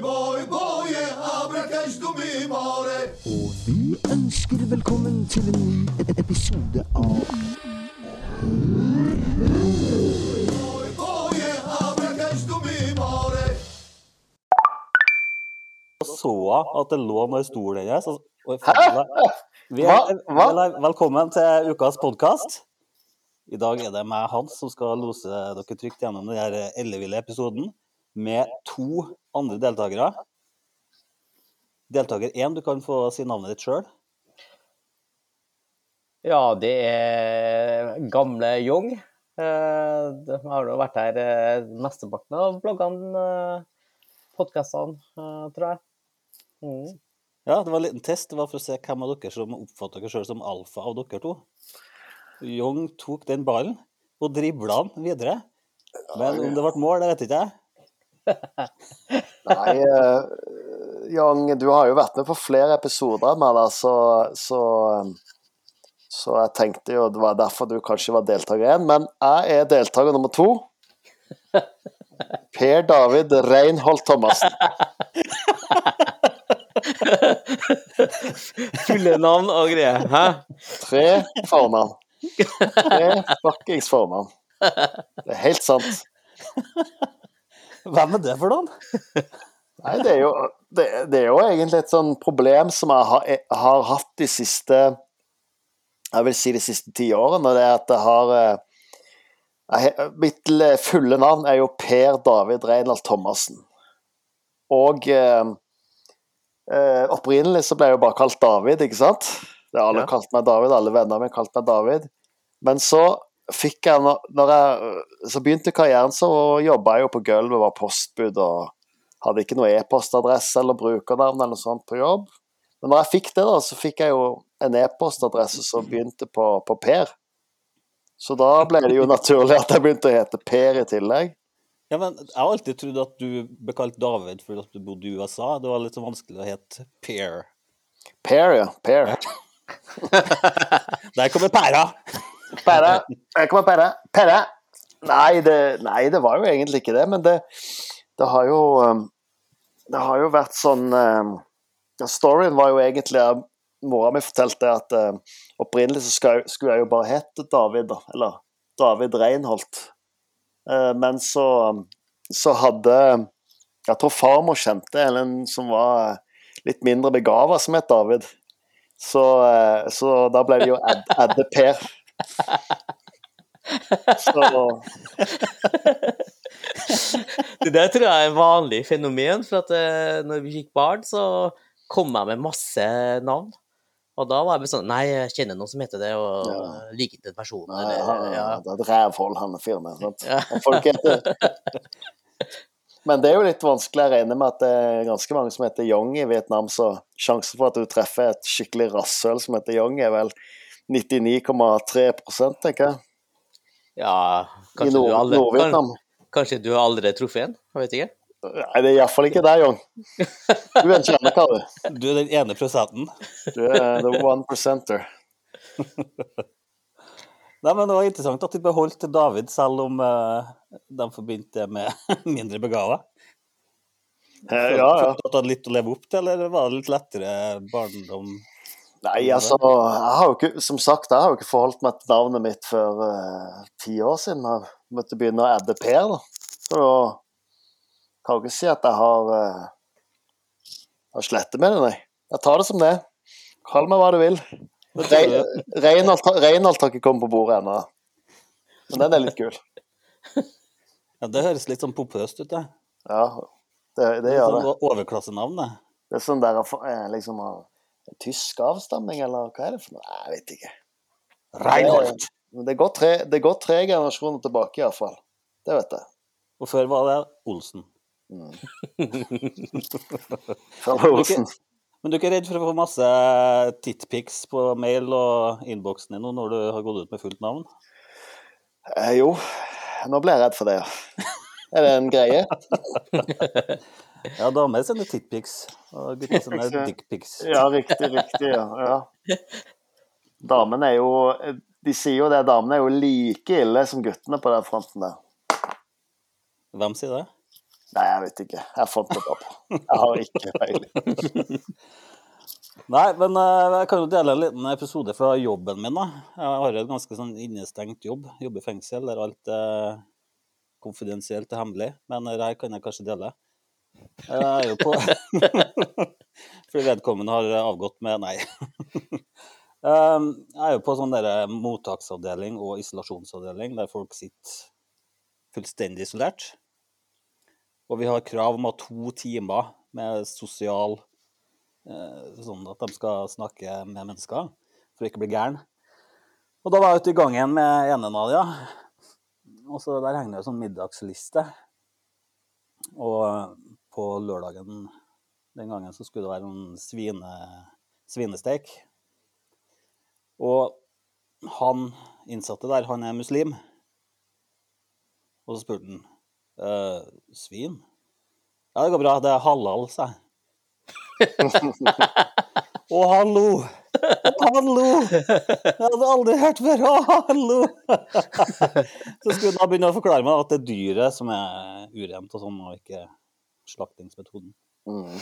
boy, boy, boy, abracash du mi more. Og vi ønsker velkommen til en ny e- episode av Boy, boy, abracash du mi så jeg at det lå noe i stolen hennes. er, Hva? Hva? Velkommen til ukas podkast. I dag er det meg, Hans, som skal lose dere trygt gjennom denne elleville episoden med to andre deltakere. Deltaker én, du kan få si navnet ditt sjøl. Ja, det er gamle Young. Jeg har nå vært her eh, mesteparten av bloggene, podkastene, tror jeg. Mm. Ja, det var en liten test. Det var for å se hvem av dere som oppfatter dere sjøl som alfa av dere to. Young tok den ballen og dribla den videre. Men om det ble mål, det vet ikke jeg. Nei, uh, Young, du har jo vært med på flere episoder med det, så, så, så jeg tenkte jo det var derfor du kanskje var deltaker én. Men jeg er deltaker nummer to. Per David Reinholt Thomassen. Fulle navn og greier. Hæ? Tre fornavn. Tre fuckings fornavn. Det er helt sant. Hvem er det for noen? Nei, det er jo, det, det er jo egentlig et sånn problem som jeg har, jeg har hatt de siste Jeg vil si de siste ti årene. Det er at jeg har eh, jeg, Mitt fulle navn er jo Per David Reinald Thomassen. Og eh, eh, opprinnelig så ble jeg jo bare kalt David, ikke sant? Det har alle Ja. kalt meg David, alle vennene mine har kalt meg David. Men så fikk jeg, når- når jeg så begynte karrieren, så jobba jeg jo på gulvet, var postbud og hadde ikke noe e-postadresse eller brukernavn eller noe sånt på jobb. Men når jeg fikk det, da, så fikk jeg jo en e-postadresse som begynte på, på Per. Så da ble det jo naturlig at jeg begynte å hete Per i tillegg. Ja, men Jeg har alltid trodd at du ble kalt David fordi du bodde i USA. Det var litt så vanskelig å hete Per. Per, ja. Per. Der kommer pæra! Pære. Jeg kommer Pære. Pære. Nei det, nei, det var jo egentlig ikke det, men det, det har jo um, Det har jo vært sånn um, ja, Storyen var jo egentlig Mora mi fortalte at um, opprinnelig så skulle jeg jo bare hett David, da. Eller David Reinholt. Eh, men så, så hadde Jeg tror farmor kjente en som var litt mindre begava, som het David. Så, eh, så da ble det jo Ed, Edde Per. Det der tror jeg er et vanlig fenomen. For at eh, når vi fikk barn, så kom jeg med masse navn. Og da var jeg sånn Nei, jeg kjenner noen som heter det, og Ja. liker ikke den personen. Nei, Eller, ja. det er et rævhold, han firmaet. sant? Ja. Folk heter Men det er jo litt vanskelig. Jeg regner med at det er ganske mange som heter Young i Vietnam, så sjansen for at du treffer et skikkelig rasshøl som heter Young, er vel 99,3 tenker jeg. ja kanskje kanskje, du aldri, kan, kanskje du har aldri truffet en? Jeg vet ikke. Nei, det er iallfall ikke deg, Jon. Du er en kjernekar, du. Du er den ene prosenten. Du er the one percenter. Nei, men Det var interessant at de beholdt David, selv om uh, de forbindte med mindre begava. Eh, Ja, ja. At hadde litt å leve opp til, eller var det litt lettere barndom? Nei, altså, jeg har jo ikke, som sagt, jeg har jo ikke forholdt meg til navnet mitt før ti ti år siden. Jeg måtte begynne å adde Per, da. Så da kan jeg ikke si at jeg har, uh, har slettet med det, nei. Jeg tar det som det. Kall meg hva du vil. Re- Reinhold har ikke kommet på bordet ennå. Men den er litt kul. Ja, Det høres litt sånn pompøst ut, det. Ja, det, det det gjør det. sånn overklassenavn, det. Det er sånn der jeg liksom har tysk avstamming, eller hva er det for noe? Nei, Jeg vet ikke. Reinhardt. Men det går tre, det går tre generasjoner tilbake, iallfall. Det vet jeg. Og før var det Olsen. Mm. Men du, er Olsen. ikke, men du er ikke redd for å få masse titpics på mail og innboksen din nå når du har gått ut med fullt navn? Eh, jo, nå ble jeg redd for det, ja. Er det en greie? Ja, damer sender titpics, og gutter sender dickpics. Ja, riktig, riktig. ja. ja. Damene er jo De sier jo det, damene er jo like ille som guttene på den fronten der. Hvem sier det? Nei, jeg vet ikke. Jeg fant det opp. Jeg har ikke peiling. Nei, men eh, jeg kan jo dele en liten episode fra jobben min. da. Jeg har en ganske sånn innestengt jobb. Jobber i fengsel der alt er konfidensielt og hemmelig. Men det her kan jeg kanskje dele. Jeg er jo på Fordi vedkommende har avgått med Nei. Um, Jeg er jo på sånn der mottaksavdeling og isolasjonsavdeling der folk sitter fullstendig isolert. Og vi har krav om å ha to timer med sosial eh, Sånn at de skal snakke med mennesker for å ikke bli gæren. Og da var jeg ute i gangen med ene Nadia. Og så der henger det en sånn middagsliste. Og på lørdagen den gangen så skulle det være en svine, svinesteik. Og han innsatte der, han er muslim. Og så spurte han eh, svin? Ja, det går bra, det er halal, sa jeg. Å, hallo! Å, hallo! Jeg hadde aldri hørt før. Å, hallo! Så skulle han begynne å forklare meg at det er dyret som er urent og sånn, og ikke slaktingsmetoden. Mm.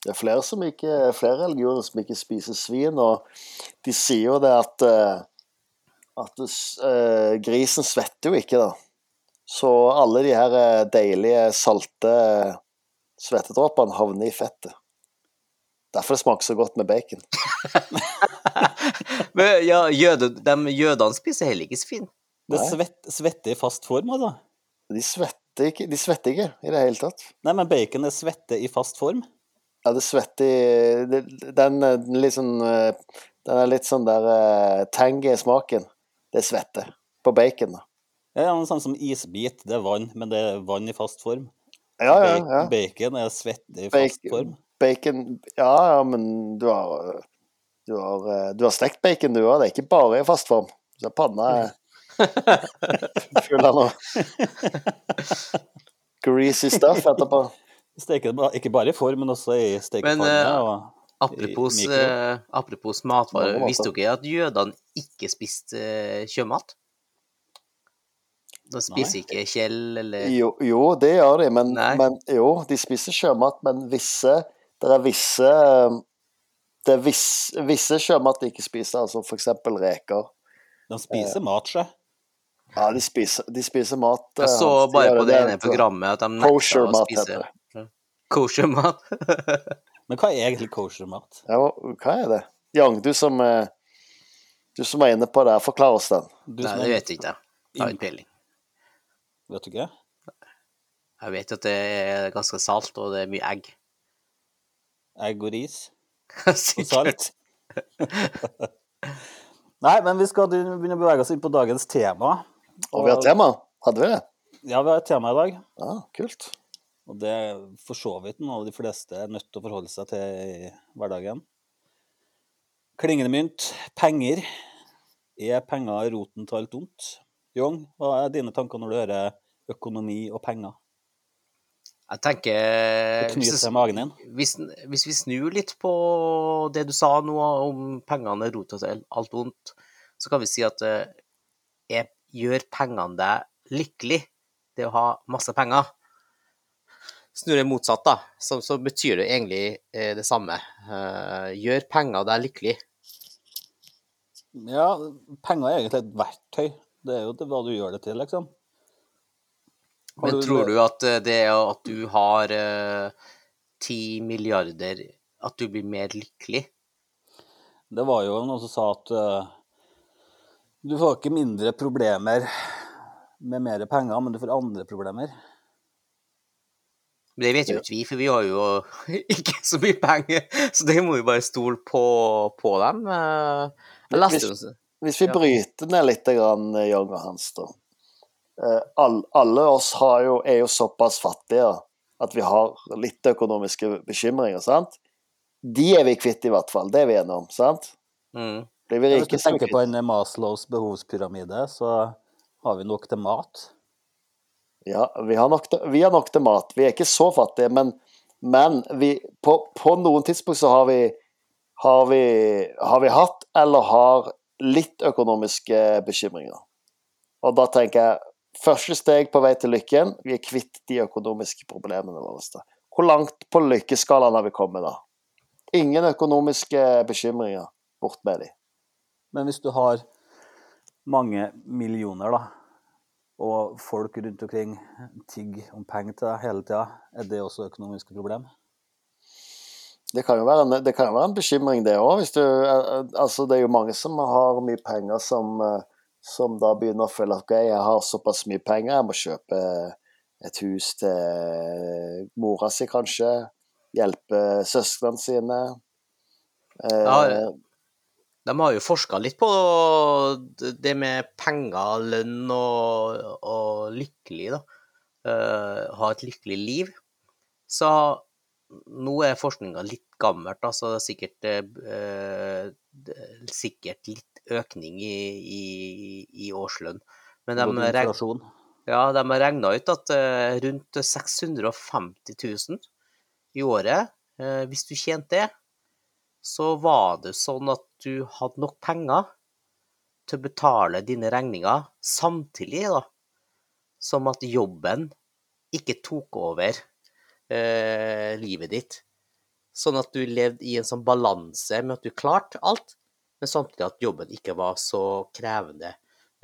Det er flere, som ikke, flere religioner som ikke spiser svin, og de sier jo det at, eh, at uh, grisen svetter jo ikke, da. Så alle de her eh, deilige, salte svettedråpene havner i fettet. Derfor det smaker så godt med bacon. Men ja, jøde, de jødene spiser heller ikke svin. Det svett, svetter i fast form, altså. De svetter ikke, de svetter ikke i det hele tatt. Nei, men bacon er svette i fast form. Ja, det svetter i Den er litt sånn eh, Den er litt sånn der uh, tangy i smaken. Det er svette. På bacon, da. Ja, ja, sånn som isbit, det er vann, men det er vann i fast form. Ja, ja, ja. Bacon er svette i fast Bacon. form. Bacon Ja, ja, men du har eh, Du har, eh, du har stekt bacon, du òg. Det er ikke bare i fast form. Så panna er full av noe greasy stuff etterpå. Steker ikke bare i form, men også i stekeformen. Men, eh, og Apropos, eh, apropos matvarer, visste dere at jødene ikke spiste eh, sjømat? De spiser ikke Kjell eller Jo, jo, det gjør de, men, men Jo, de spiser sjømat, men visse Det er visse Det er visse, visse sjømat de ikke spiser, altså eksempel reker. De spiser mat, sjø. Ja, de spiser, de spiser mat. Jeg eh, så de bare de på det ene altså. programmet at de nekta å spise kosher-mat. Men hva er egentlig kosher-mat? Ja, hva er det? Young, du som, eh, du som er inne på det, forklar oss den. Du Nei, det vet jeg ikke. Jeg har ikke peiling. Vet du ikke? Jeg vet at det er ganske salt, og det er mye egg. Egg og ris og salt. Nei, men vi skal begynne å bevege oss inn på dagens tema. Og vi har tema. Hadde vi det? Ja, vi har et tema i dag. Ja, kult. Og det er for så vidt noe de fleste er nødt til å forholde seg til i hverdagen. Klingende mynt, penger. Er penger roten til alt ondt? Jong, hva er dine tanker når du hører økonomi og penger? Jeg tenker Det hvis, hvis, hvis vi snur litt på det du sa nå om pengene er rota til alt vondt, så kan vi si at eh, gjør pengene deg lykkelig, det å ha masse penger? Snur det motsatt, da, så, så betyr det egentlig eh, det samme. Eh, gjør penger deg lykkelig? Ja, penger er egentlig et verktøy. Det er jo til hva du gjør det til, liksom. Har Men du- tror du at det det at du har ti milliarder, at du blir mer lykkelig? Det var jo noen som sa at eh, du får ikke mindre problemer med mer penger, men du får andre problemer. Men det vet jo ikke vi, for vi har jo ikke så mye penger. Så det må vi bare stole på, på dem. Eh, så- Hvis vi bryter ned litt, Jørgen eh, og Hans, da. Eh, all, alle oss har jo, er jo såpass fattige at vi har litt økonomiske bekymringer, sant? De er vi kvitt, i hvert fall. Det er vi enige om, sant? mm. Hvis du er tenker på en Maslows behovspyramide, så har vi nok til mat. Ja, vi har, nok til, vi har nok til mat. Vi er ikke så fattige, men, men vi, på, på noen tidspunkt så har vi, har vi har vi hatt eller har litt økonomiske bekymringer. Og da tenker jeg Første steg på vei til lykken. Vi er kvitt de økonomiske problemene våre. Hvor langt på lykkeskalaen har vi kommet da? Ingen økonomiske bekymringer. Bort med de. Men hvis du har mange millioner, da, og folk rundt omkring tigger om penger til deg hele tida, er det også økonomiske problem? Det kan jo være en, det kan jo være en bekymring, det òg. Altså, det er jo mange som har mye penger, som, som da begynner å føle at okay, jeg har såpass mye penger, jeg må kjøpe et hus til mora si, kanskje. Hjelpe søsknene sine. Eh, Ja, De har jo forska litt på det med penger, lønn og, og lykkelig, da. Uh, ha et lykkelig liv. Så nå er forskninga litt gammelt, da, så det er sikkert, uh, er sikkert litt økning i, i, i årslønn. Men de, Både reg- ja, de har regna ut at uh, rundt 650 000 i året, hvis du tjente det, så var det sånn at du hadde nok penger til å betale dine regninger samtidig, da, som at jobben ikke tok over eh, livet ditt. Sånn at du levde i en sånn balanse med at du klarte alt, men samtidig at jobben ikke var så krevende.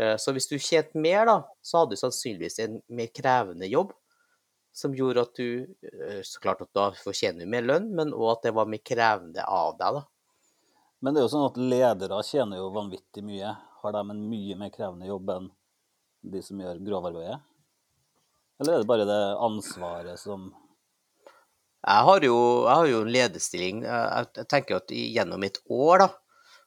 Eh, Så hvis du tjente mer, da, så hadde du sannsynligvis en mer krevende jobb, som gjorde at du eh, Så klart at da fortjener du mer lønn, men òg at det var mer krevende av deg, da. Men det er jo sånn at ledere tjener jo vanvittig mye. Har de en mye mer krevende jobb enn de som gjør grovarbeidet? Eller er det bare det ansvaret som Jeg har jo, jeg har jo en lederstilling. Jeg, tenker at gjennom et år, da,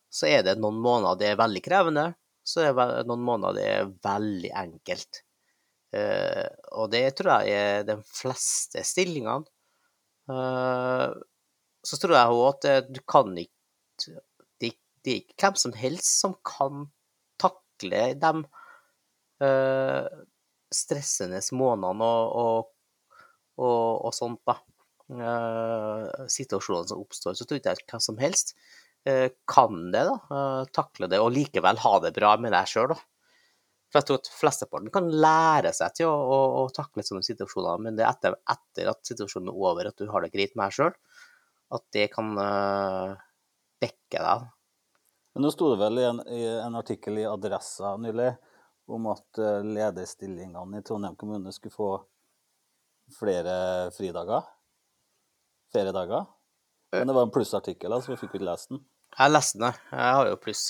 så er det noen måneder det er veldig krevende. Så er det noen måneder det er veldig enkelt. Eh, og det tror jeg er de fleste stillingene. Eh, så tror jeg òg at du kan ikke det, det er ikke hvem som helst som kan takle de eh, stressende månedene og, og, og, og sånt, da. Uh, situasjonene som oppstår. Så tror jeg ikke hvem som helst uh, kan det, da. Uh, takle det, og likevel ha det bra med deg sjøl, da. For jeg tror at flesteparten kan lære seg til å, å, å takle sånne situasjoner, men det er etter, etter at situasjonen er over, at du har det greit med deg sjøl, at det kan uh, dekke deg. Men nå sto det vel i en, i en artikkel i Adressa nylig om at eh, lederstillingene i Trondheim kommune skulle få flere fridager. Feriedager. Men det var en plussartikkel, så vi fikk ikke lest den. Jeg leste den, jeg. har jo pluss.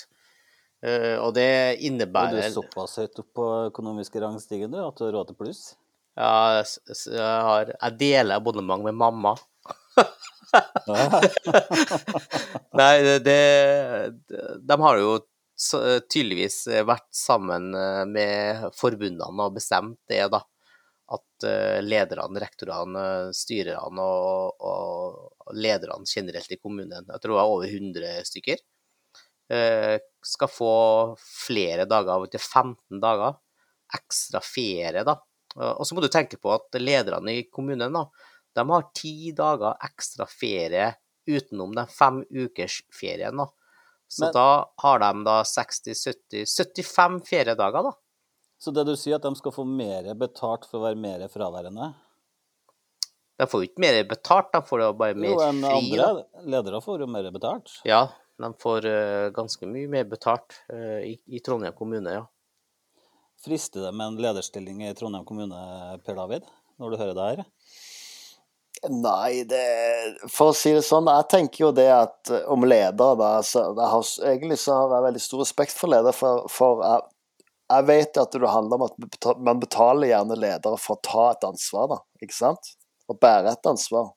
Eh, og det du innebærer er såpass høyt opp på økonomiske rangstigen du, at du har råd til pluss. Ja, jeg, har, jeg deler abonnement med mamma. Nei, det, det De har jo tydeligvis vært sammen eh, med forbundene og bestemt det, da. At eh, lederne, rektorene, styrerne og, og lederne generelt i kommunen, jeg tror det er over 100 stykker, eh, skal få flere dager, til 15 dager, ekstra ferie, da. Og så må du tenke på at lederne i kommunen, da, de har ti dager ekstra ferie utenom den fem ukers ferien, da. Så Men- da har de da 60-70 75 feriedager, da. Så det du sier, at de skal få mer betalt for å være mer fraværende? De får jo ikke mer betalt, de får jo bare mer Jo, enn fri. Jo, andre ledere får jo mer betalt. Ja, de får uh, ganske mye mer betalt uh, i, i Trondheim kommune, ja. Frister det med en lederstilling i Trondheim kommune, Per David, når du hører det her? Nei, det For å si det sånn, jeg tenker jo det at eh, om ledere, da så jeg har, Egentlig så har jeg veldig stor respekt for ledere, for, for jeg, jeg vet at det handler om at man betaler gjerne ledere for å ta et ansvar, da. Ikke sant? Å bære et ansvar.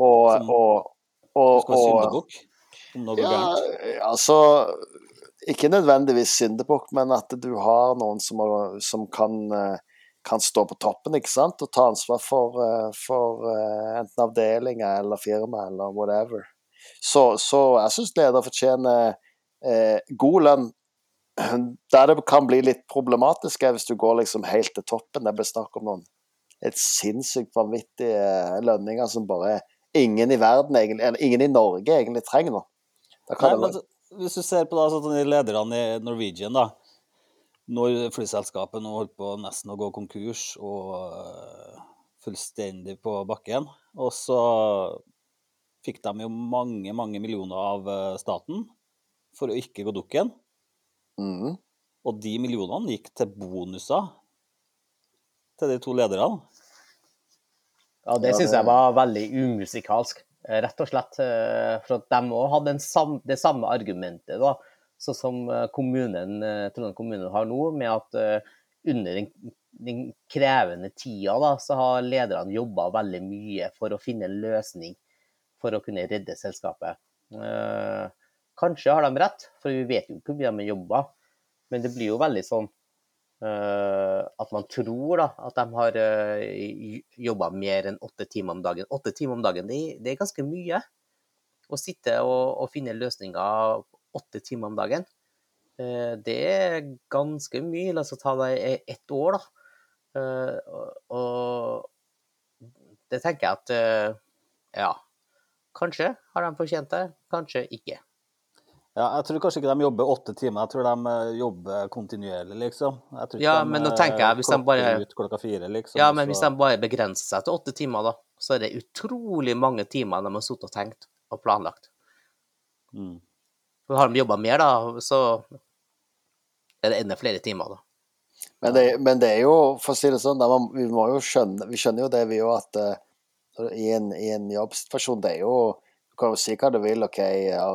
Og, og, og, ha og noe ja, altså Ikke nødvendigvis syndebukk, men at du har noen som, som kan, eh, kan stå på toppen ikke sant? og ta ansvar for, eh, for eh, enten avdelinger eller firma eller whatever. Så, så jeg syns leder fortjener eh, god lønn. Der det kan bli litt problematisk, er hvis du går liksom helt til toppen. Det blir snakk om noen et sinnssykt vanvittige lønninger som bare ingen i verden, eller ingen i Norge egentlig trenger nå. Nei, men hvis du ser på da, sånn lederne i Norwegian, da. Når flyselskapet nå holdt på nesten å gå konkurs og eh, fullstendig på bakken. Og så fikk de jo mange, mange millioner av eh, staten for å ikke gå dukken. Mm. Og de millionene gikk til bonuser til de to lederne. Ja, det syns jeg var veldig umusikalsk, rett og slett. eh, For at de òg hadde en sam, det samme argumentet, da, sånn som eh, kommunen, eh, Trondheim kommune har nå, med at eh, under den, den krevende tida da, så har lederne jobba veldig mye for å finne en løsning for å kunne redde selskapet. Kanskje har de rett, for vi vet jo ikke hvor mye de har jobba. Men det blir jo veldig sånn eh, at man tror da, at de har uh, jobba mer enn åtte timer om dagen. Åtte timer om dagen, det, det er ganske mye. Å sitte og, og finne løsninger åtte timer om dagen, eh, det er ganske mye. La oss ta det i ett år, da. Eh, og, det tenker jeg at eh, ja, kanskje har de fortjent det, kanskje ikke. Ja, jeg tror kanskje ikke de jobber åtte timer, jeg tror de jobber kontinuerlig, liksom. Ja, men nå tenker jeg, hvis de bare- ut klokka fire, liksom. Ja, men men hvis de bare begrenser seg til åtte timer, da, så er det utrolig mange timer de har sittet og tenkt og planlagt. mm. For har de jobba mer, da, så er det enda flere timer, da. Men det, men det er jo, for å si det sånn, da, man, vi må jo skjønne Vi skjønner jo det, vi òg, at uh, i, en, i en jobbsituasjon Det er jo Du kan jo si hva du vil, OK, ja,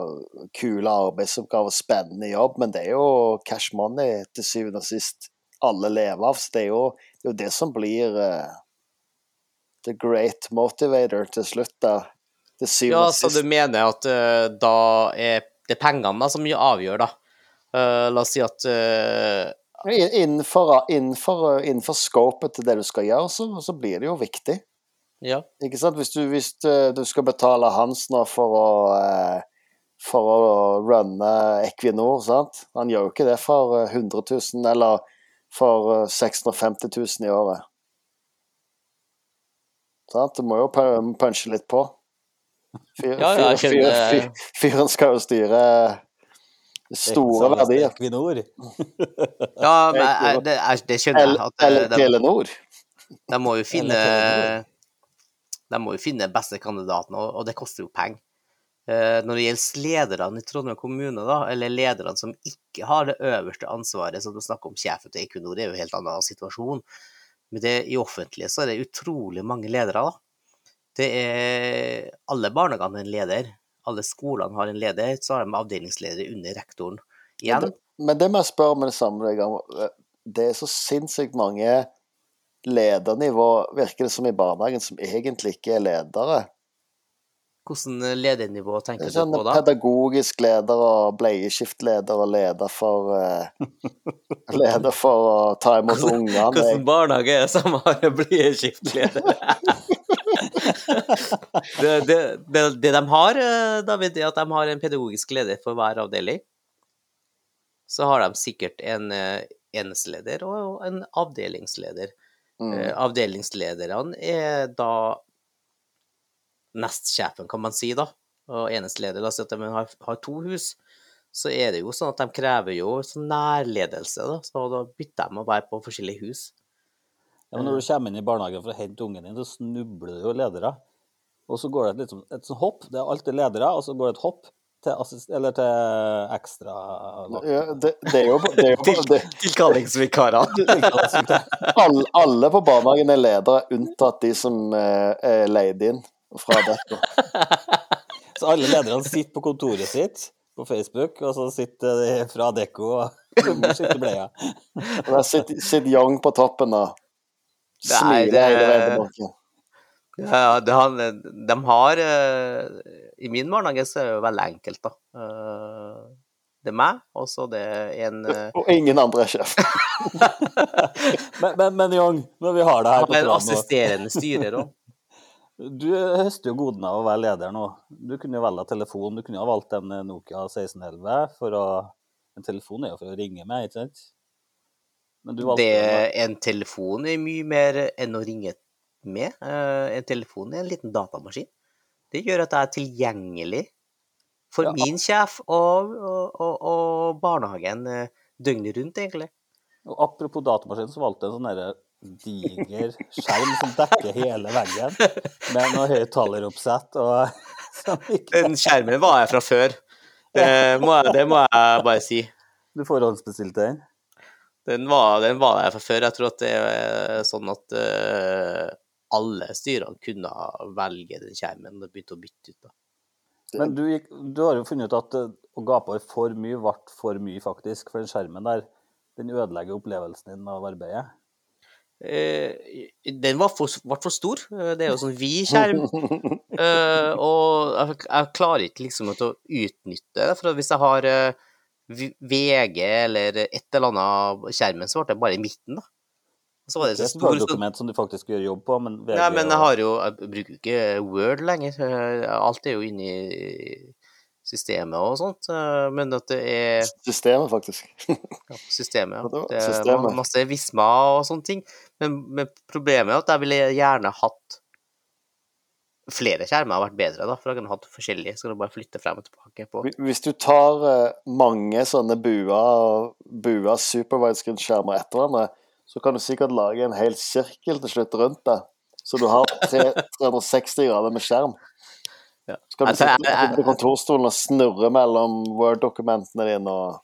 kule arbeidsoppgaver, spennende jobb, men det er jo cash money til syvende og sist alle lever av. Så det er jo det, er jo det som blir uh, the great motivator til slutt, da. Til syvende Ja, og så du mener at uh, da er det pengene da som avgjør, da? Uh, la oss si at uh, Innenfor, innenfor, innenfor scopet til det du skal gjøre, så, så blir det jo viktig. Ja. Ikke sant? Hvis du, hvis eh, du skal betale Hans nå for å for å runne Equinor, sant? Han gjør jo ikke det for eh, 100 000 eller for eh, 650 000 i året. Sant? Du må jo punche litt på. Fyr, Ja, ja, fyr, fyr, fyr, fyren skal jo styre store sant, verdier. Equinor. ja men jeg, det, jeg, det skjønner jeg. Eller, At eller de, Telenor. de må jo finne De må jo finne beste kandidaten, og, og det koster jo penger. Eh, når det gjelder lederne i Trondheim kommune, da, eller lederne som ikke har det øverste ansvaret, som du snakker om sjefen til Equinor, det er jo en helt annen situasjon. Men det, i offentlige så er det utrolig mange ledere, da. Det er Alle barnehagene har en leder. Alle skolene har en leder. Så har de avdelingsledere under rektoren. Igjen, Men det må jeg spørre med det samme. Det er så sinnssykt mange ledernivå, virker det som i barnehagen, som egentlig ikke er ledere. hvordan ledernivå tenker sånn, du på da? pedagogisk leder og bleieskiftleder og leder for uh, Leder for å ta imot ungene. Hvordan barnehage er det som har bleieskiftleder? det, det, det, det de har, eh, David, er at de har en pedagogisk leder for hver avdeling. Så har de sikkert en eh, enesleder og en avdelingsleder. Mm. Eh, Avdelingslederne er da nestsjefen, kan man si, da. Og enesleder, la oss si at de har, har to hus, så er det jo sånn at de krever jo sånn nærledelse, da. Så da bytter de å være på forskjellige hus. Ja, men når du kommer inn i barnehagen for å hente ungen din, så snubler du jo ledere. Og så går det et, litt sånn- et hopp. Det er alltid ledere, og så går det et hopp til, assist, eller til ekstra Ja, det, det er jo, det er jo det, Tilkallingsvikarene. alle, alle på barnehagen er ledere, unntatt de som eh, er leid inn fra dette. Så alle lederne sitter på kontoret sitt på Facebook, og så sitter de fra Adecco og skifter bleia. Der sitter, sitter Young på toppen Nei, smiler det- hele veien tilbake. Ja, det han, de har eh, I min barnehage så er det jo veldig enkelt, da. Eh, Det er meg, og så det er en eh, Og ingen andre er sjef. Men, men, men Young, når vi har det her på programmet en assisterende styrer òg. Du høster jo godene av å være leder nå. Du kunne jo velge telefon. Du kunne jo ha valgt en Nokia 1611 for å En telefon er jo for å ringe med, ikke sant? Men du valgte Det, en telefon er mye mer enn å ringe med. Eh, En telefon er en liten datamaskin. Det gjør at jeg er tilgjengelig for Ja. min sjef og, og, og, og barnehagen eh, døgnet rundt, egentlig. Og apropos datamaskin, så valgte jeg en sånn diger skjerm som dekker hele veggen, med noe høyttaleroppsett og Den skjermen var jeg fra før. Det må jeg, det må jeg bare si. Du forhåndsbestilte den? Den var, den var der fra før. Jeg tror at det er sånn at uh, alle styrene kunne velge den skjermen og begynte å bytte ut. da. Men du, gikk, du har jo funnet ut at eh, å gape for mye ble for mye, faktisk. For den skjermen der, den ødelegger opplevelsen din av arbeidet. Uh, den var for, ble for stor. Det er jo sånn vid skjerm. Uh, og jeg, jeg klarer ikke liksom å utnytte det. For hvis jeg har V- VG eller et eller annet skjermen, så ble det bare i midten, da. Så var det Det er et stor Word-dokument som du faktisk gjør jobb på, men VG Nei, men jeg har jo Jeg bruker ikke Word lenger. Alt er jo inni systemet og sånt. Men at det er Systemet, faktisk. ja, systemet, Ja, Det er systemet. masse Visma og sånne ting. Men, men problemet er at jeg ville gjerne hatt flere skjermer, har vært bedre, da. For jeg kunne hatt forskjellige, så kan du bare flytte frem og tilbake på. Hvis du tar eh, mange sånne bua, bua superwidescreen-skjermer etter hverandre, så kan du sikkert lage en hel sirkel til slutt rundt det. Så du har 360 grader med skjerm. Ja. Så kan du Altså, sitte på kontorstolen og snurre mellom Word-dokumentene dine og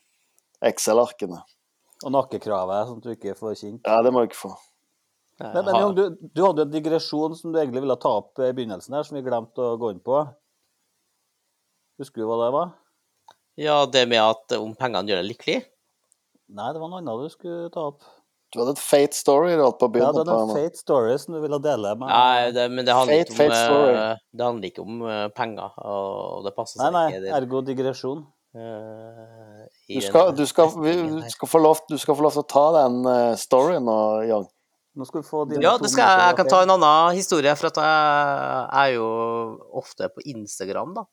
Excel-arkene. og nakkekravet, sånn at du ikke får kink. Ja, det må du ikke få. Men, men Jon, du, du hadde en digresjon som du egentlig ville ta opp i begynnelsen her, som vi glemte å gå inn på. Husker du hva det var? Ja, det med at om pengene gjør deg lykkelig. Nei, det var noe annet du skulle ta opp. Du hadde et fate story du holdt på å Ja, det er en fate story som du ville dele med Nei, det, men det handler, Fate, ikke om, fate story. eh, det handler ikke om eh, penger, og det passer Nei, seg nei, ikke. Det, ergo digresjon. Uh, Du skal, du, skal, vi- du, skal få lov, du skal få lov til å ta den eh, storyen nå, Jan. Nå skal du få dine Ja, to det skal jeg, jeg kan ta en annen historie, for at jeg er jo ofte på Instagram, da.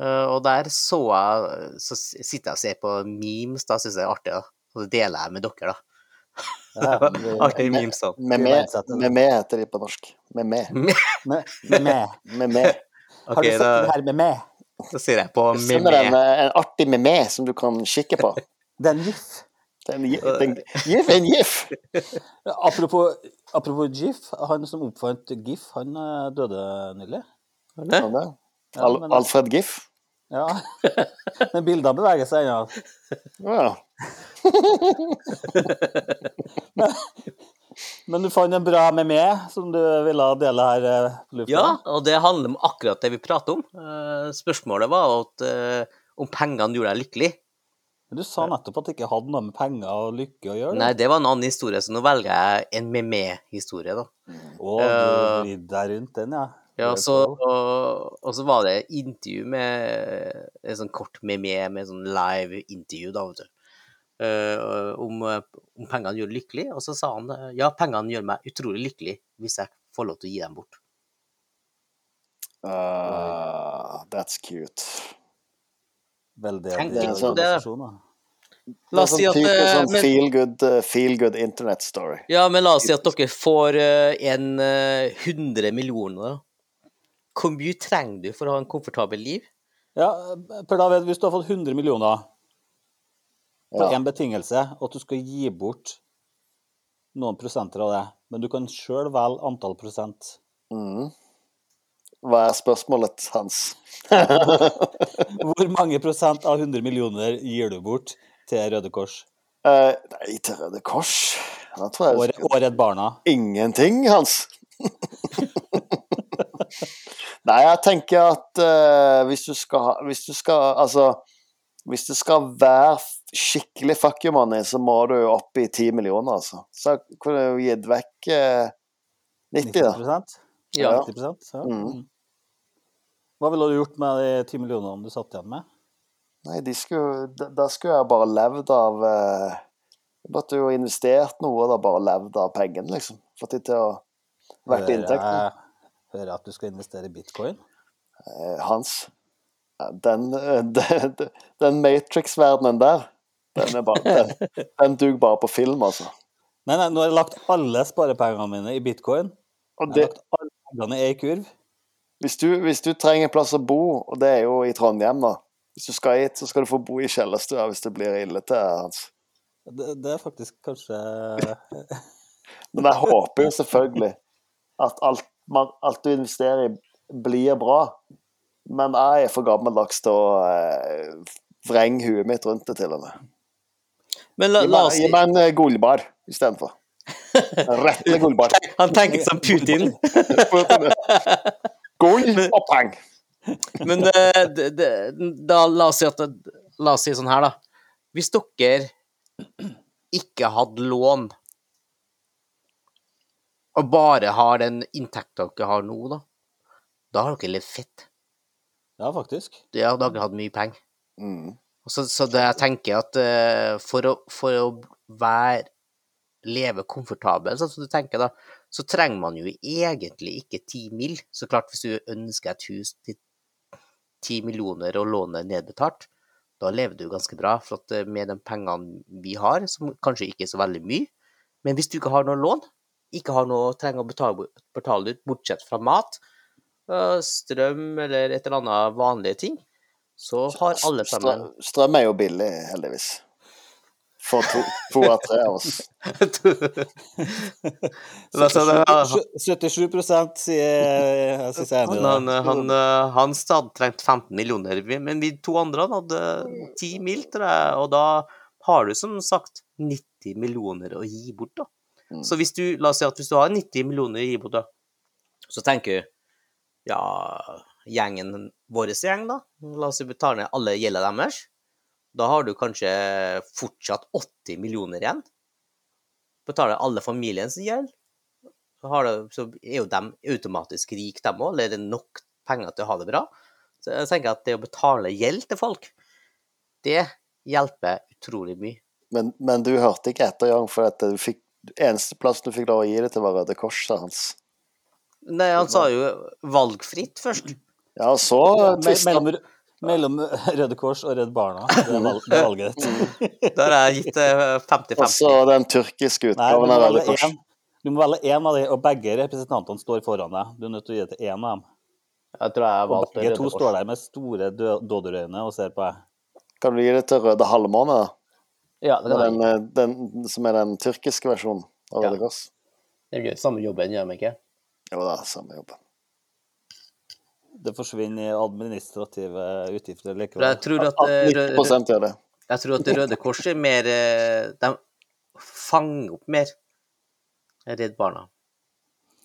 Eh, og der så jeg Så sitter jeg og ser på memes, da syns jeg det er artig, da. Og det deler jeg med dere, da. Ja, vi- Artige memes, da. Me-me heter de på norsk. Med me. Med, med meg. Med me. Har du sett da, den her med meg? da sier jeg på Jeg sender en, meme. eh, en artig med me som du kan kikke på. Det er en gif. Det den, gif er en, gif! Apropos, apropos GIF, han som oppfant GIF, han eh, døde nylig. Ja, Al, Alfred Gif. Ja. Men bildene beveger seg ennå. Ja. Men du fant en bra med meg som du ville dele her eh, på lufta? Ja, og det handler om akkurat det vi prater om. Eh, spørsmålet var at, om pengene gjorde deg lykkelig. Men Du sa nettopp at det ikke hadde noe med penger og lykke å gjøre. Nei, det var en annen historie, så nå velger jeg en med-med-historie, da. Å, du Eh, deg rundt den, ja. Ja, så, og, og så var det intervju med En sånn kort meme med sånn live intervju, da, vet du. Uh, om, eh, om pengene gjør lykkelig, og så sa han ja, pengene gjør meg utrolig lykkelig hvis jeg får lov til å gi dem bort. Uh, that's cute. Veldedig Tenk litt på det. da. La oss si er at sånn eh, sånn men, feel good, eh, feel good internet story. Ja, men la oss si at dere får eh, en eh, 100 millioner. Hvor mye trenger du for å ha en komfortabel liv? Ja, Per David, hvis du har fått 100 millioner på Ja. betingelse, at du skal gi bort noen prosenter av det, men du kan sjøl velge antall prosent. Mhm. Hva er spørsmålet hans? Hvor mange prosent av 100 millioner gir du bort til Røde Kors Eh, nei, til Røde Kors Da tror jeg og, Redd Barna? Ingenting, Hans. Nei, jeg tenker at eh, hvis du skal ha Hvis du skal Altså Hvis du skal være skikkelig fuck you money, så må du opp i 10 millioner, altså. Så kunne du gitt vekk eh, 90, da. 90 Ja. 90 ja. Mm. Hva ville du gjort med de 10 millionene du satt igjen med? Nei, de skulle, da skulle jeg bare levd av eh, Jeg måtte jo investert noe og da bare levd av pengene, liksom. Fått de til å vært inntektene. Hører jeg at du skal investere i bitcoin? Eh, Hans, den, eh, den, den Matrix-verdenen der, den, bare, den, den duger bare på film, altså. Nei, nei, nå har jeg lagt alle sparepengene mine i bitcoin. Og Jeg har lagt alle pengene i ei kurv. Hvis, du, hvis du trenger en plass å bo, og det er jo i Trondheim, da Hvis du skal hit, så skal du få bo i kjellerstua hvis det blir ille til, Hans. Det, det er faktisk kanskje Men jeg håper jo selvfølgelig at alt, man, alt du investerer i, blir bra. Men jeg er for gammeldags til å eh, vrenge huet mitt rundt det, til og med. Men la, la oss gi meg en eh, gullbar istedenfor. Rette gullbar. Han tenker som Putin. Gull og peng. Men eh, det, det, da, la oss si at La oss si sånn her, da. Hvis dere ikke hadde lån, og bare har den inntekta dere har nå, da, da har dere levd fett. Ja, faktisk. Ja, da har dere hatt mye penger. Mm. Så, så det jeg tenker at uh, for, å, for å være leve komfortabel, sånn som du tenker da, så trenger man jo egentlig ikke ti mil. Så klart, hvis du ønsker et hus til ti millioner og lånet nedbetalt, da lever du ganske bra. For at eh, med de pengene vi har, som kanskje ikke er så veldig mye, men hvis du ikke har noe lån, ikke har noe trenger å betale, betale ut bortsett fra mat, eh, strøm eller et eller annet vanlige ting, så har alle sammen Strøm, strøm er jo billig, heldigvis. For to, to av tre av oss. La oss si det, ja. 77 sier jeg synes jeg er enig Han, han, han, eh, hadde trengt 15 millioner, men vi to andre hadde 10 mil, tror jeg, og da har du som sagt 90 millioner å gi bort, da. Mm. Så hvis du, la oss si at hvis du har 90 millioner å gi bort, da, så tenker du, ja, gjengen, vår gjeng da, la oss si betale ned alle gjelda deres, da har du kanskje fortsatt 80 millioner igjen. Betaler alle familiens gjeld, så, så er jo de automatisk rike, dem òg, eller er det nok penger til å ha det bra. Så jeg tenker at det å betale gjeld til folk, det hjelper utrolig mye. Men, men du hørte ikke etter, Jan, for at du fikk eneste plassen du fikk lov å gi det til, var Røde Kors, sa hans. Nei, han sa jo valgfritt først. Ja, så tvista Mellom, mellom Røde Kors og Redd Barna. Det er valg- valget ditt. Da har jeg gitt 50-50. Og så den tyrkiske Nei, utgaven av Røde Kors. En. Du må velge én av de, og begge representantene står foran deg. Du er nødt til å gi det til én av dem. Jeg tror jeg valgte begge to står der med store dodderøyne og ser på deg. Kan du gi det til Røde Halvmåne, da? Ja, det kan Den, eh, den, som er den tyrkiske versjonen av Ja. Røde Kors? Det gjør samme jobben, gjør vi ikke? Jo da, samme jobben. Det forsvinner i administrative utgifter likevel. jeg tror at, at gjør det. jeg tror at Røde Kors er mer eh, De fanger opp mer Redd Barna.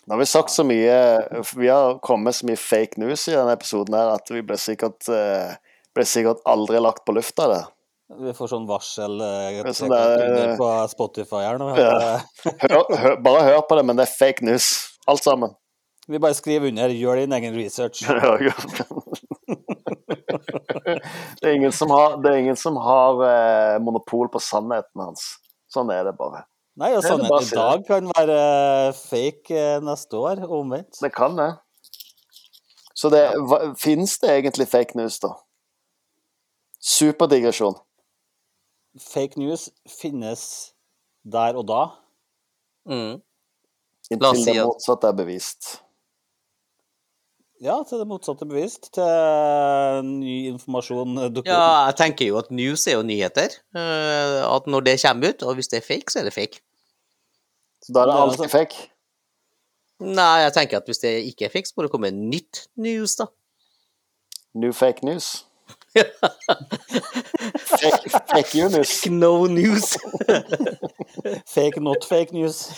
Nå har vi sagt så mye Vi har kommet så mye fake news i denne episoden her at vi ble sikkert, eh, ble sikkert aldri lagt på lufta, det. Vi får sånn varsel eh, sånn der- på Spotify her nå. Ja. Hør, hør, bare hør på det, men det er fake news. Alt sammen. Vi bare skriver under 'gjør din egen research'. Det er ingen som har, det er ingen som har eh, monopol på sannheten hans. Sånn er det bare. Nei, og er bare sannheten i dag kan være fake eh, neste år, omvendt. Det kan det. Så det, hva, finnes det egentlig fake news, da? Superdigresjon. Fake news finnes der og da. Mm. La oss Inntil det at- motsatte er bevist. Ja, til det motsatte bevisst. Til ny informasjon dukker Ja, jeg tenker jo at news er jo nyheter. eh, At når det kommer ut, og hvis det er fake, så er det fake. Så da er det alltid altså- fake. Nei, jeg tenker at hvis det ikke er fake, så må det komme nytt news, da. New fake news. fake, fake you news. No news. Fake, not fake news.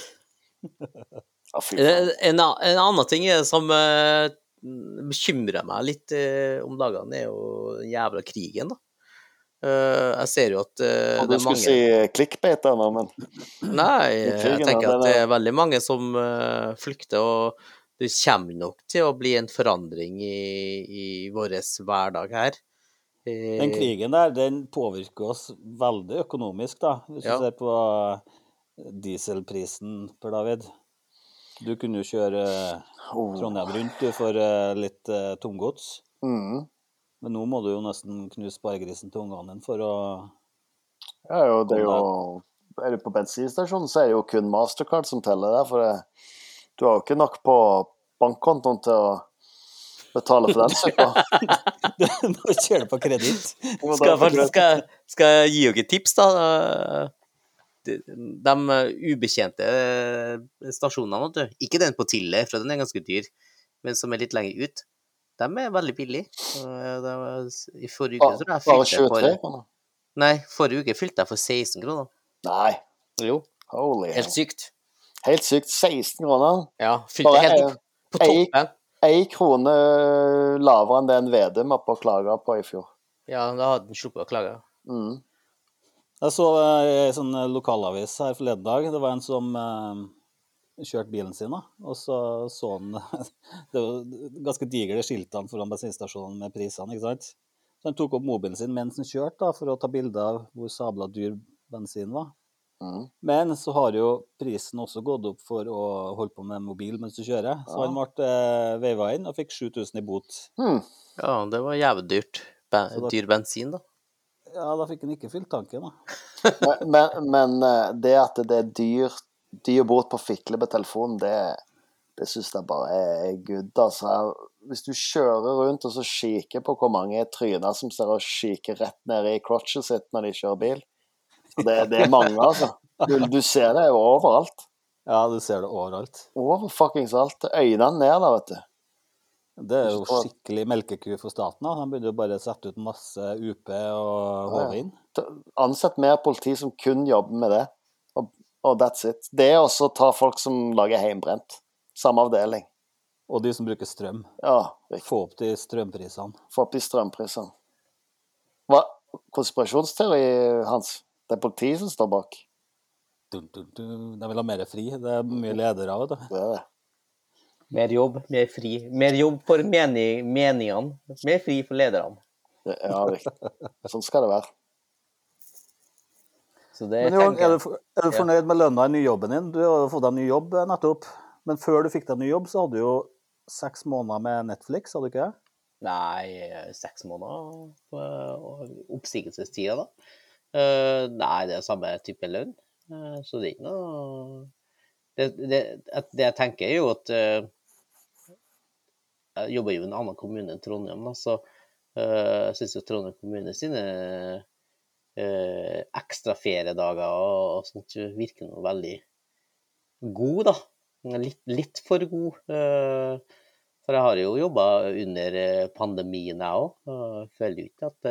Ja, en, en annen ting er som eh, bekymrer meg litt eh, om dagene, er jo den jævla krigen, da. Uh, jeg ser jo at uh, det er mange du skulle si clickbait der nå, men Nei, krigen, jeg tenker at det er- veldig mange som uh, flykter, og det kommer nok til å bli en forandring i, i vår hverdag her. Den krigen der, den påvirker oss veldig økonomisk, da. Hvis Ja. du ser på dieselprisen, Per David. Du kunne jo kjøre oh. Trondheim rundt du for eh, litt eh, tomgods. mm. Men nå må du jo nesten knuse sparegrisen til ungene dine for å Ja, jo, det er jo Er du på bensinstasjonen, så er det jo kun Mastercard som teller der, for det, du har jo ikke nok på bankkontoen til å betale for den søpla. Du kjører du på kreditt. Skal, skal, skal jeg gi dere tips, da? Eh, de, de ubetjente stasjonene, vet du. Ikke den på Tille, for den er ganske dyr, men som er litt lenger ut. De er veldig billige. Eh, I forrige uke tror jeg Bare fylte 23 for kroner? Nei, forrige uke fylte jeg for 16 kroner. Nei, Jo, holy helt sykt. Helt sykt. 16 kroner. Ja, fylte Bare helt opp på toppen. Ei krone lavere enn det en Vedum var på klager på i fjor. Ja, da hadde den sluppet å klage. Mm. Jeg så eh, i en sånn lokalavis her forleden dag. Det var en som eh, kjørte bilen sin, da. Og så så han Det var ganske digre skiltene foran bensinstasjonen med prisene, ikke sant. Så han tok opp mobilen sin mens han kjørte, da, for å ta bilde av hvor sabla dyr bensin var. Mm. Men så har jo prisen også gått opp for å holde på med mobil mens du kjører. Så Ja. han ble eh, veiva inn og fikk 7000 i bot. Mm. Ja, det var jævlig dyrt. Be dyr bensin, da. Ja, da fikk han ikke fylt tanken, da. Men, men, men eh, det at det er dyr, dyr bot på fikle på telefonen, det, det syns jeg bare er good. Altså. Hvis du kjører rundt og så kikker på hvor mange tryner som ser og kikker rett ned i crotchet sitt når de kjører bil det, det er mange, altså. Du, du ser det overalt. Ja, du ser det overalt. Over fuckings alt. Øynene ned der, vet du. Det er jo skikkelig melkeku for staten. da. De begynner jo bare å sette ut masse UP og hårvin. HV inn. Ansett mer politi som kun jobber med det, og, og that's it. Det er også å ta folk som lager heimbrent. Samme avdeling. Og de som bruker strøm. Ja, riktig. Få opp de strømprisene. Få opp de strømprisene. Hva konspirasjonsteori, Hans? Det er politiet som står bak. Dun, dun, dun. De vil ha mer fri. Det er mye ledere av det. Det er det. Mer jobb, mer fri. Mer jobb for mening, meningene. Mer fri for lederne. ja, riktig. Sånn skal det være. Så det Men Johan, tenker er du, er du fornøyd med lønna i nyjobben din? Du har jo fått deg ny jobb eh, nettopp. Men før du fikk deg ny jobb, så hadde du jo seks måneder med Netflix, hadde du ikke det? Nei, seks måneder på oppsigelsestida, da. Eh, nei, det er samme type lønn. Eh, så det er ikke noe Det, det, det jeg tenker, er jo at eh, Jeg jobber jo i en annen kommune enn Trondheim, da, så uh, jeg syns jo Trondheim kommune sine uh, ekstra feriedager og, og sånt virker noe veldig god, da. Litt, litt for god. eh, for jeg har jo jobba under eh, pandemien, jeg òg. Føler jo ikke at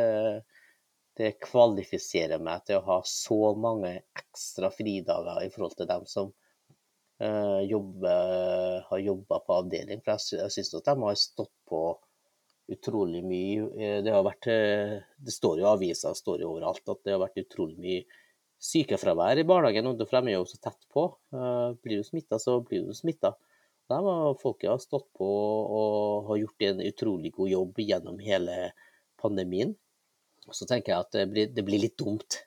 det kvalifiserer meg til å ha så mange ekstra fridager i forhold til dem som eh, jobber, har jobba på avdeling. For jeg, jeg syns at de har stått på utrolig mye. Eh, Det har vært eh, Det står jo i avisa, det står jo overalt at det har vært utrolig mye sykefravær i barnehagen, og de er jo så tett på. Blir du smitta, så blir du smitta. Der har folket har stått på og har gjort en utrolig god jobb gjennom hele pandemien. Og Så tenker jeg at det blir, det blir litt dumt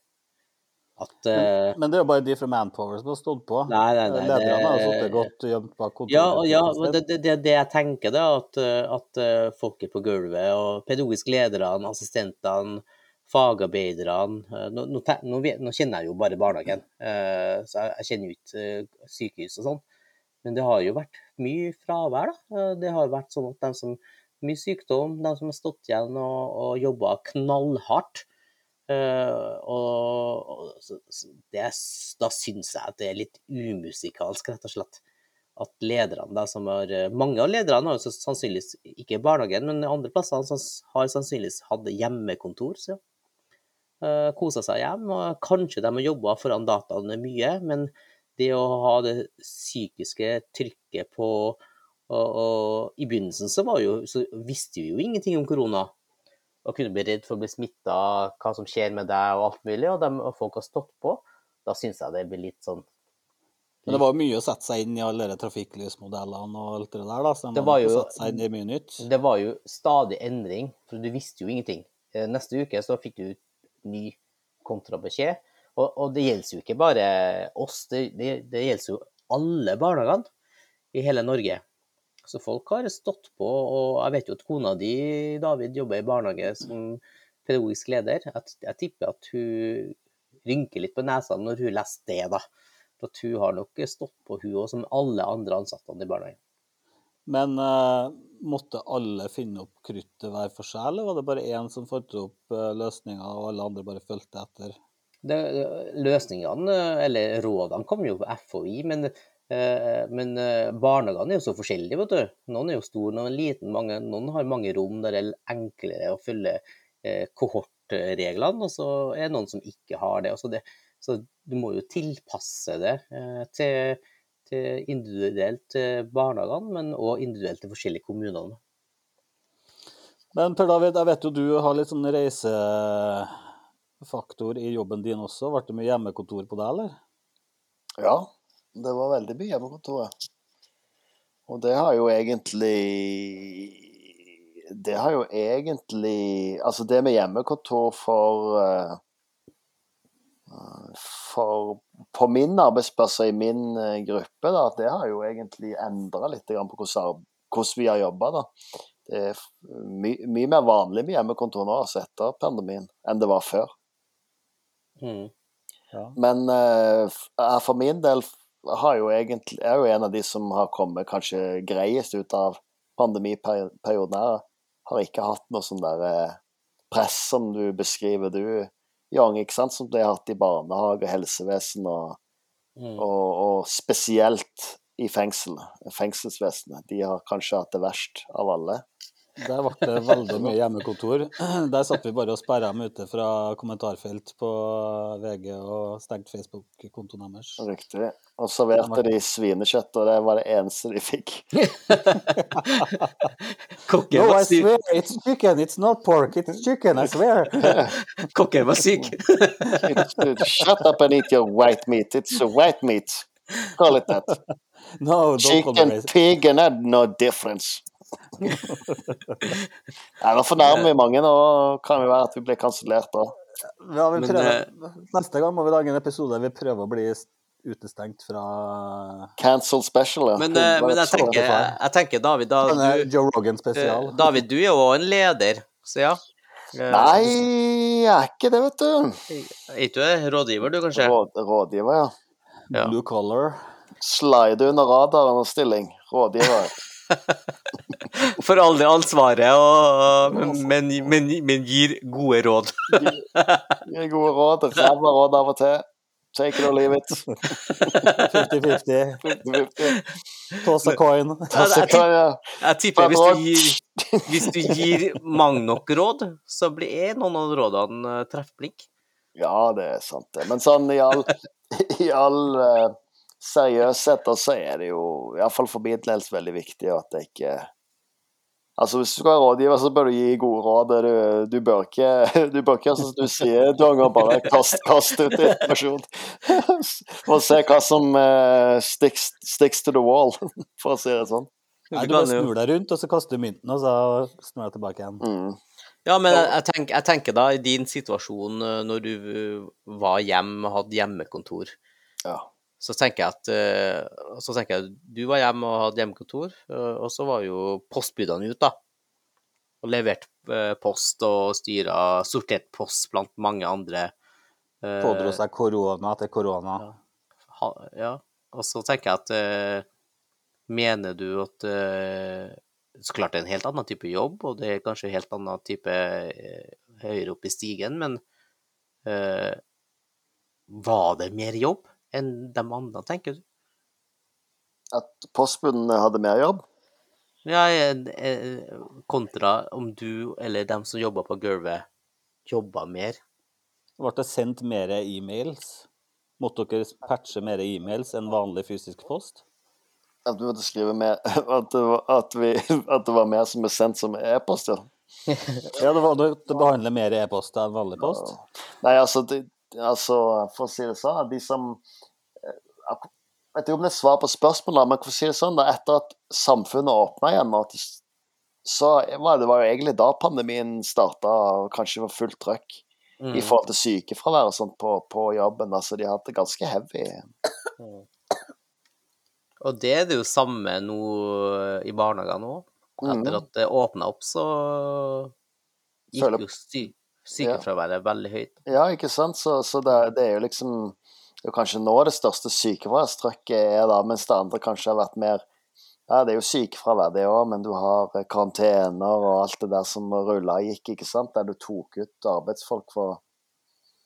at men, Men det er jo bare de fra Manpower som har stått på. Nei, nei, nei, Lederne har sittet godt gjemt bak kontoret. Ja, og ja, det, det, det, jeg tenker, da, at, eh, at eh, folket på gulvet og pedagogisk lederne, assistentene, fagarbeiderne eh, nå, nå, nå, nå kjenner jeg jo bare barnehagen, eh, så jeg, jeg kjenner jo ikke eh, sykehus og sånn. Men det har jo vært mye fravær, da. Eh, Det har vært sånn at de som Mye sykdom, de som har stått igjen og, og jobba knallhardt. Eh, og det, da syns jeg at det er litt umusikalsk, rett og slett at lederne da, som har eh, Mange av lederne har jo sannsynligvis ikke i barnehagen, men andre plasser har sannsynligvis hatt hjemmekontor. Så uh, kosa seg hjem. og Kanskje de har jobba foran dataene mye, men det å ha det psykiske trykket på og, og I begynnelsen så, jo, så visste vi jo ingenting om korona. Og kunne bli redd for å bli smitta, hva som skjer med deg og alt mulig. Og, de, og folk har stått på. Da syns jeg det blir litt sånn Men det var jo mye å sette seg inn i alle de trafikklysmodellene og alt det der, da. Så Det var jo- sette seg inn i mye nytt. Det var jo stadig endring, for du visste jo ingenting. Eh, Neste uke så fikk du ny kontrabeskjed, og, og det gjelder jo ikke bare oss, det, det, det gjelder jo alle barnehagene i hele Norge. Så folk har stått på, og jeg vet jo at kona di, David, jobber i barnehage som pedagogisk leder. Jeg, jeg tipper at hun rynker litt på nesa når hun leser det, da. For at hun har nok stått på, hun òg, som alle andre ansatte i barnehagen. Men uh, måtte alle finne opp kruttet hver for seg, eller var det bare én som fant opp uh, løsninga, og alle andre bare fulgte etter? det, løsningene, eller rådene, kom jo på FHI, men, eh, men eh, barnehagene er jo så forskjellige, vet du. Noen er jo store, noen er liten, mange, noen har mange rom der det er enklere å følge eh, kohortreglene, og så er det noen som ikke har det. Så, det, så du må jo tilpasse det eh, til, til individuelt til barnehagene, men òg individuelt til forskjellige kommunene. Men Per David, jeg vet jo du har litt sånn reisefaktor i jobben din også. Ble det mye hjemmekontor på deg, eller? Ja, det var veldig mye hjemmekontoret. Og det har jo egentlig Det har jo egentlig Altså, det med hjemmekontor for eh, For på min arbeidsplass og i min eh, gruppe, da, det har jo egentlig endra litt på hvordan, hvordan vi har jobba. Det er my, mye mer vanlig med hjemmekontor nå altså etter pandemien enn det var før. Mm. Men eh, for min del har jo egentlig, er jo en av de som har kommet kanskje greiest ut av pandemiperioden her. Har ikke hatt noe sånn der eh, press som du beskriver du, Young, ikke sant? som de har hatt i barnehage og helsevesen, og, Mm. og, og spesielt i fengsel, fengselsvesenet. De har kanskje hatt det verst av alle. Der ble det veldig mye hjemmekontor. Der satt vi bare og sperra dem ute fra kommentarfelt på VG og stengt Facebook-kontoen deres. Riktig. Og serverte de svinekjøtt, og det var det eneste de fikk. Kokken No, var I syk. swear, it's chicken, it's not pork, it's chicken, I swear. Kokken var syk. Shut up and eat your white meat. It's a white meat. Call it that. No, don't Chicken, pig, and no difference. Nei, nå fornærmer vi mange, nå kan det være at vi blir kansellert da. Ja, vi Men. Neste gang må vi lage en episode der vi prøver å bli utestengt fra Cancel special. ja. Men, eh, men jeg, tenker, jeg tenker, David, da du, Joe Rogan spesial. eh, David, du er jo en leder, så ja. Eh, Nei, jeg er ikke det, vet du. Er ikke du rådgiver, du, kanskje? Råd, rådgiver, ja. ja. Blue color. Slide under radaren og stilling. Rådgiver. For aldri ansvaret, og, men, men, men gir gode råd. Gir gode råd. Ræva råd av og til. Take it or leave it. 50-50. Toss a coin. Toss a coin ja. Jeg tipper hvis du gir, hvis du gir mange nok råd, så blir noen av rådene eh, treffblink. Ja, det er sant, det. Men sånn i all, i all eh, sett, så er det jo iallfall for min del veldig viktig at det ikke Altså, hvis du skal være rådgiver, så bør du gi gode råd. Du, du bør ikke du bør ikke som du sier, du har bare kaste kast ut informasjon. og se hva som uh, sticks, sticks to the wall, for å si det sånn. Nei, Du bare snur deg rundt, og så kaster du mynten, og så snur jeg tilbake igjen. Mm. Ja, men jeg, jeg, tenker, jeg tenker da, i din situasjon eh, når du eh, var hjemme hadde hjemmekontor, Ja. Så tenker jeg at eh, så tenker jeg, du var hjemme og hadde hjemmekontor, eh, og så var jo postbudene ute, da. Og levert eh, post og styra sortert post blant mange andre. Pådro seg korona etter korona. ha, ja. Og så tenker jeg at Mener du at Så klart det er en helt annen type jobb, og det er kanskje en helt annen type høyere opp i stigen, men var det mer jobb enn de andre, tenker du? At postbudene hadde mer jobb? Ja, kontra om du eller dem som jobber på gulvet, jobba mer. Ble det sendt mer e-mails? Måtte dere patche mer e-mails enn vanlig fysisk post? At du måtte skrive mer At det var, at vi, at det var mer som er sendt som e-post, ja. Ja, det var det behandler mer e-post enn vanlig post. Nei, altså, det, altså For å si det sånn, de som Jeg Vet ikke om det er svar på spørsmålet, men for å si det sånn, da, etter at samfunnet åpna igjen, så var det var jo egentlig da pandemien starta og kanskje var fullt trøkk Mm. i forhold til sykefravær og sånt på, på jobben. Altså, de hatt det ganske heavy Og det er det jo samme nå i barnehagene òg. Etter Mhm. at det åpna opp, så gikk jo sy sykefraværet veldig høyt. Ja, ikke sant? Så, så det, det er jo liksom det er kanskje nå det største sykefraværstrøkket er da, mens det andre kanskje har vært mer Ja, det er jo sykefravær, det òg, men du har eh, karantener og alt det der som rulla gikk, ikke sant? Der du tok ut arbeidsfolk for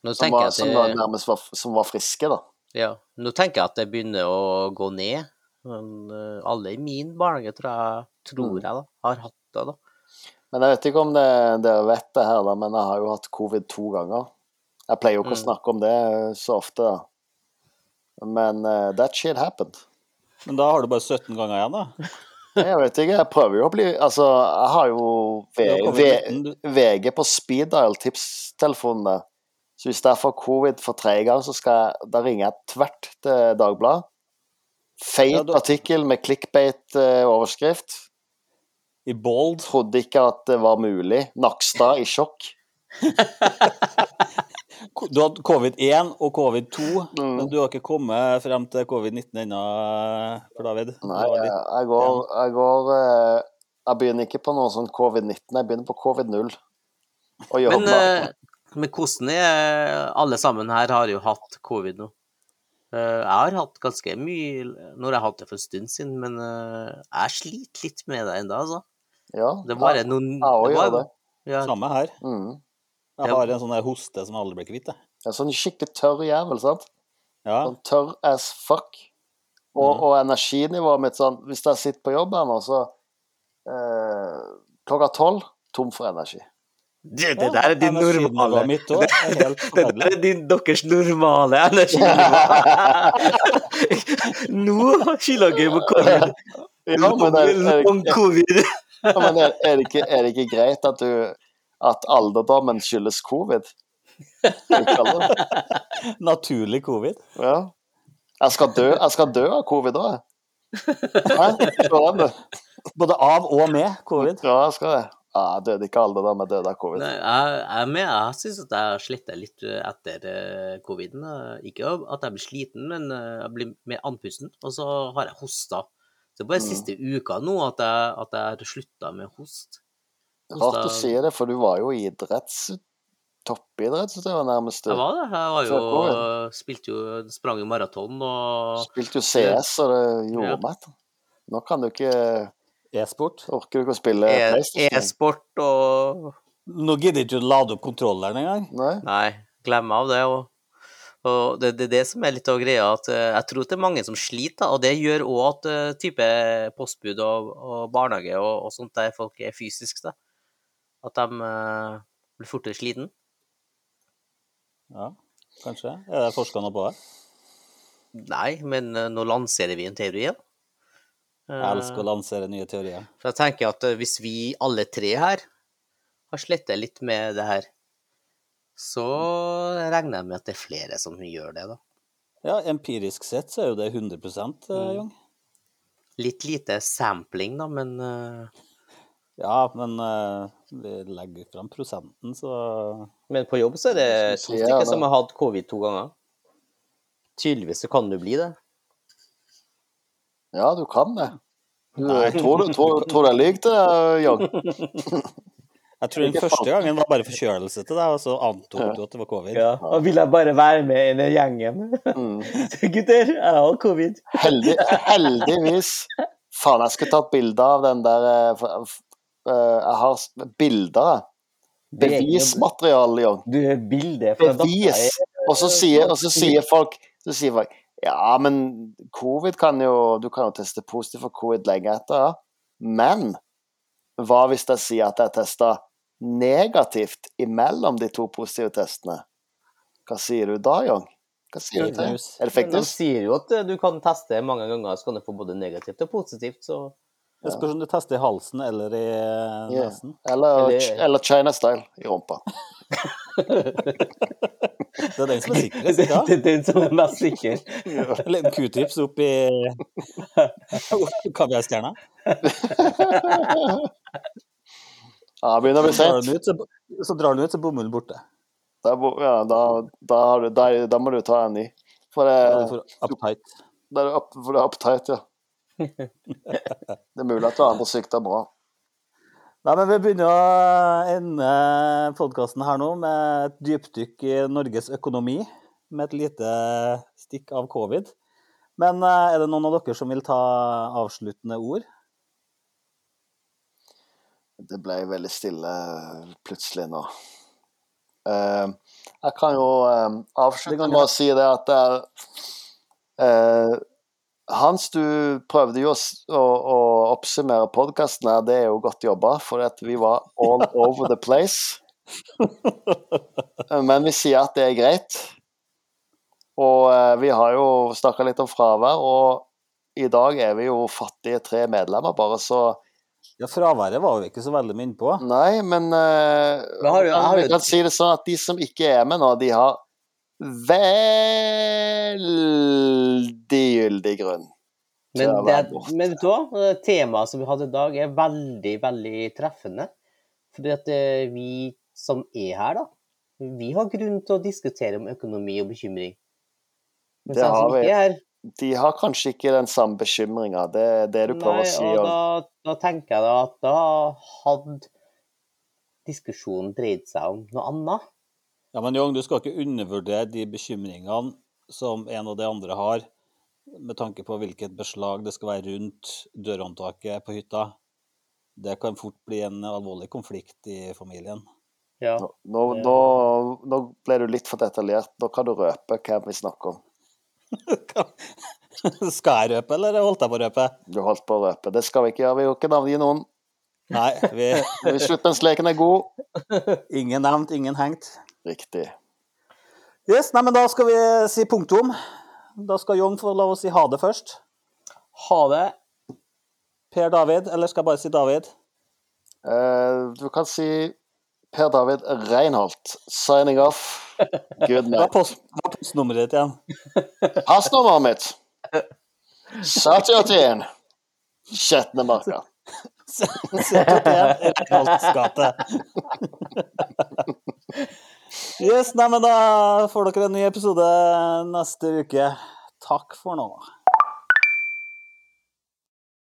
som, var, som det, nærmest var, som var friske, da. ja, nå tenker jeg at det begynner å gå ned. Men eh, alle i min barnehage, tror jeg, tror Mm. jeg da, har hatt det. da. Men jeg vet ikke om det, dere vet det her, da, men jeg har jo hatt covid to ganger. Jeg pleier jo ikke å Mm. snakke om det eh, så ofte, da. Men uh, that shit happened. Men da har du bare 17 ganger igjen, da. Jeg vet ikke, jeg prøver jo å bli Altså, jeg har jo v, v, VG på speed dial, tipstelefonene. Så hvis jeg får covid for tredje gang, så skal jeg Da ringer jeg tvert til Dagbladet. Feit Ja, du- artikkel med clickbait-overskrift. I bold. Trodde ikke at det var mulig. Nakstad i sjokk. Du hadde covid-1 og covid-2, Mm. men du har ikke kommet frem til covid-19 ennå, for David. Nei, jeg, jeg går, jeg går eh, Jeg begynner ikke på noe sånn covid-19, jeg begynner på covid-0. Og gjør Men, eh, men hvordan er Alle sammen her har jo hatt covid nå. Eh, Jeg har hatt ganske mye Nå har jeg hatt det for en stund siden, men jeg sliter litt med det ennå, altså. Ja, Det var jeg, noen jeg òg det gjør var- det. Ja, Samme her. Mm. Jeg har en sånn der hoste som aldri blir kvitt. En sånn skikkelig tørr jævel, sant? Ja. Sånn tørr as fuck. Og, mm. og energinivået mitt sånn Hvis jeg sitter på jobb her nå, så eh, Klokka tolv tom for energi. det, det der er din normale mitt også er det, Det der er din, deres normale energinivå. Nå skylder dere på covid. Ja, men det, er, Long covid. Ja, men er, er, det ikke, er det ikke greit at du at alderdommen skyldes covid? Naturlig covid. Ja. Jeg skal dø, jeg skal dø av covid òg, jeg. Både av og med covid. Ja, jeg skal det. Ja, jeg døde ikke av alderdom, jeg døde av covid. Nei, jeg, jeg. Jeg syns at jeg har slitt litt etter eh, coviden. Eh, Ikke at jeg blir sliten, men eh, jeg blir mer andpusten. Og så har jeg hosta. Så det er bare Mm. siste uka nå at jeg, at jeg har slutta med host. Rart du sier det, for du var jo idretts... Toppidrettsutøver nærmest. Jeg var det. Jeg var jo, spilte jo, sprang jo maraton og spilte jo CS, og det gjorde Ja. meg. Nå kan du ikke E-sport. Orker du ikke å spille E-sport e-sport og Nå gidder ikke du å lade opp kontrolleren engang. Nei? Nei, glem av det. Og, og det er det, det som er litt av greia, at eh, jeg tror det er mange som sliter, og det gjør òg at eh, type postbud og, og barnehage og, og sånt der folk er fysisk, da, at de uh, blir fortere sliten. Ja, kanskje. Er det forska noe på det? Nei, men eh, nå lanserer vi en teori, da. Jeg elsker å lansere nye teorier. For jeg tenker at eh, hvis vi alle tre her har slettet litt med det her, så regner jeg med at det er flere som gjør det, da. Ja, empirisk sett så er jo det 100 eh, Mm. Jung. Litt lite sampling, da, men eh, Ja, men uh, vi legger fram prosenten, så Men på jobb så er det to stykker ja, som har hatt covid to ganger. Tydeligvis så kan du bli det. Ja, du kan det. Du, tror, du, tror, tror jeg lyver det, Jon? Jeg tror den første gangen var bare forkjølelse til deg, og så antok du at det var covid. Ja, og ville jeg bare være med i den gjengen. Mm. Gutter, jeg har covid. Heldig, heldigvis. Faen, jeg skulle tatt bilde av den der eh, eh, Jeg har bilder, jeg. Bevismateriale, Jon. Du er bilde fra Bevis. Og så sier, og så sier folk så sier folk Ja, men covid kan jo Du kan jo teste positivt for covid lenge etter, ja. Men hva hvis jeg sier at jeg testa negativt imellom de to positive testene? Hva sier du da, Young? Hva sier du til? Er det fake de sier jo at eh, du kan teste mange ganger, så kan du få både negativt og positivt, så Det spørs om du tester i halsen eller i eh, Ja. nesen. Eller, Eller- eller China style i rumpa. Det er den som er det, sikrest. det, Ja. det er den som er mest sikker. En liten q-tips opp i kaviarstjerna. Ja, det begynner å bli Så drar den ut, så, bommer den borte. Da, ja, da, da, har du, da, må du ta en ny. For det, du for uptight. er det up, for det er uptight, ja. Det er mulig at du har sikt er bra. Nei, men Vi begynner å ende podkasten her nå med et dypdykk i Norges økonomi. Med et lite stikk av covid. Men eh, er det noen av dere som vil ta avsluttende ord? Det ble veldig stille plutselig nå. Eh, jeg kan jo eh, avslutte med å si det at det er eh, Hans, du prøvde jo å, oppsummere podkasten her, det er jo godt jobba, for at vi var all over the place. Men vi sier at det er greit. Og eh, vi har jo snakka litt om fravær, og i dag er vi jo fattige tre medlemmer, bare så Ja, fraværet var vi ikke så veldig mye på. Nei, men uh, har du- har vi kan si det sånn at de som ikke er med nå, de har veldig gyldig grunn. Men, det, men vet du hva? Temaet som vi hadde i dag, er veldig, veldig treffende. Fordi at eh, vi som er her, da, vi har grunn til å diskutere om økonomi og bekymring. Mens Det har vi. er her, De har kanskje ikke den samme bekymringa, det er det du prøver Nei, å si. og da, da tenker jeg da at da hadde diskusjonen dreid seg om noe annet. Ja, men Jong, du skal ikke undervurdere de bekymringene som en og de andre har, med tanke på hvilket beslag det skal være rundt dørhåndtaket på hytta. Det kan fort bli en alvorlig konflikt i familien. Ja. nå, nå, nå ble du litt for detaljert. Nå kan du røpe hvem vi snakker om. Skal jeg røpe, eller holdt jeg på å røpe? Du holdt på å røpe. Det skal vi ikke gjøre. Vi vil ikke navngi noen. Nei, vi, Slutt mens leken er god. ingen nevnt, ingen hengt. Riktig. Yes, nei, men da skal vi si punktum. Da skal Jong få lov å si ha det først. Ha det. Per David, eller skal jeg bare si David? Uh, du kan si Per David Reinholt, signing off. Good Hva er night. post, hva er postnummeret ditt igjen? Passnummeret mitt 7081. Skjetnemarka. 71 Reinholds gate. Yes, nei, men da får dere en ny episode neste uke. Takk for nå.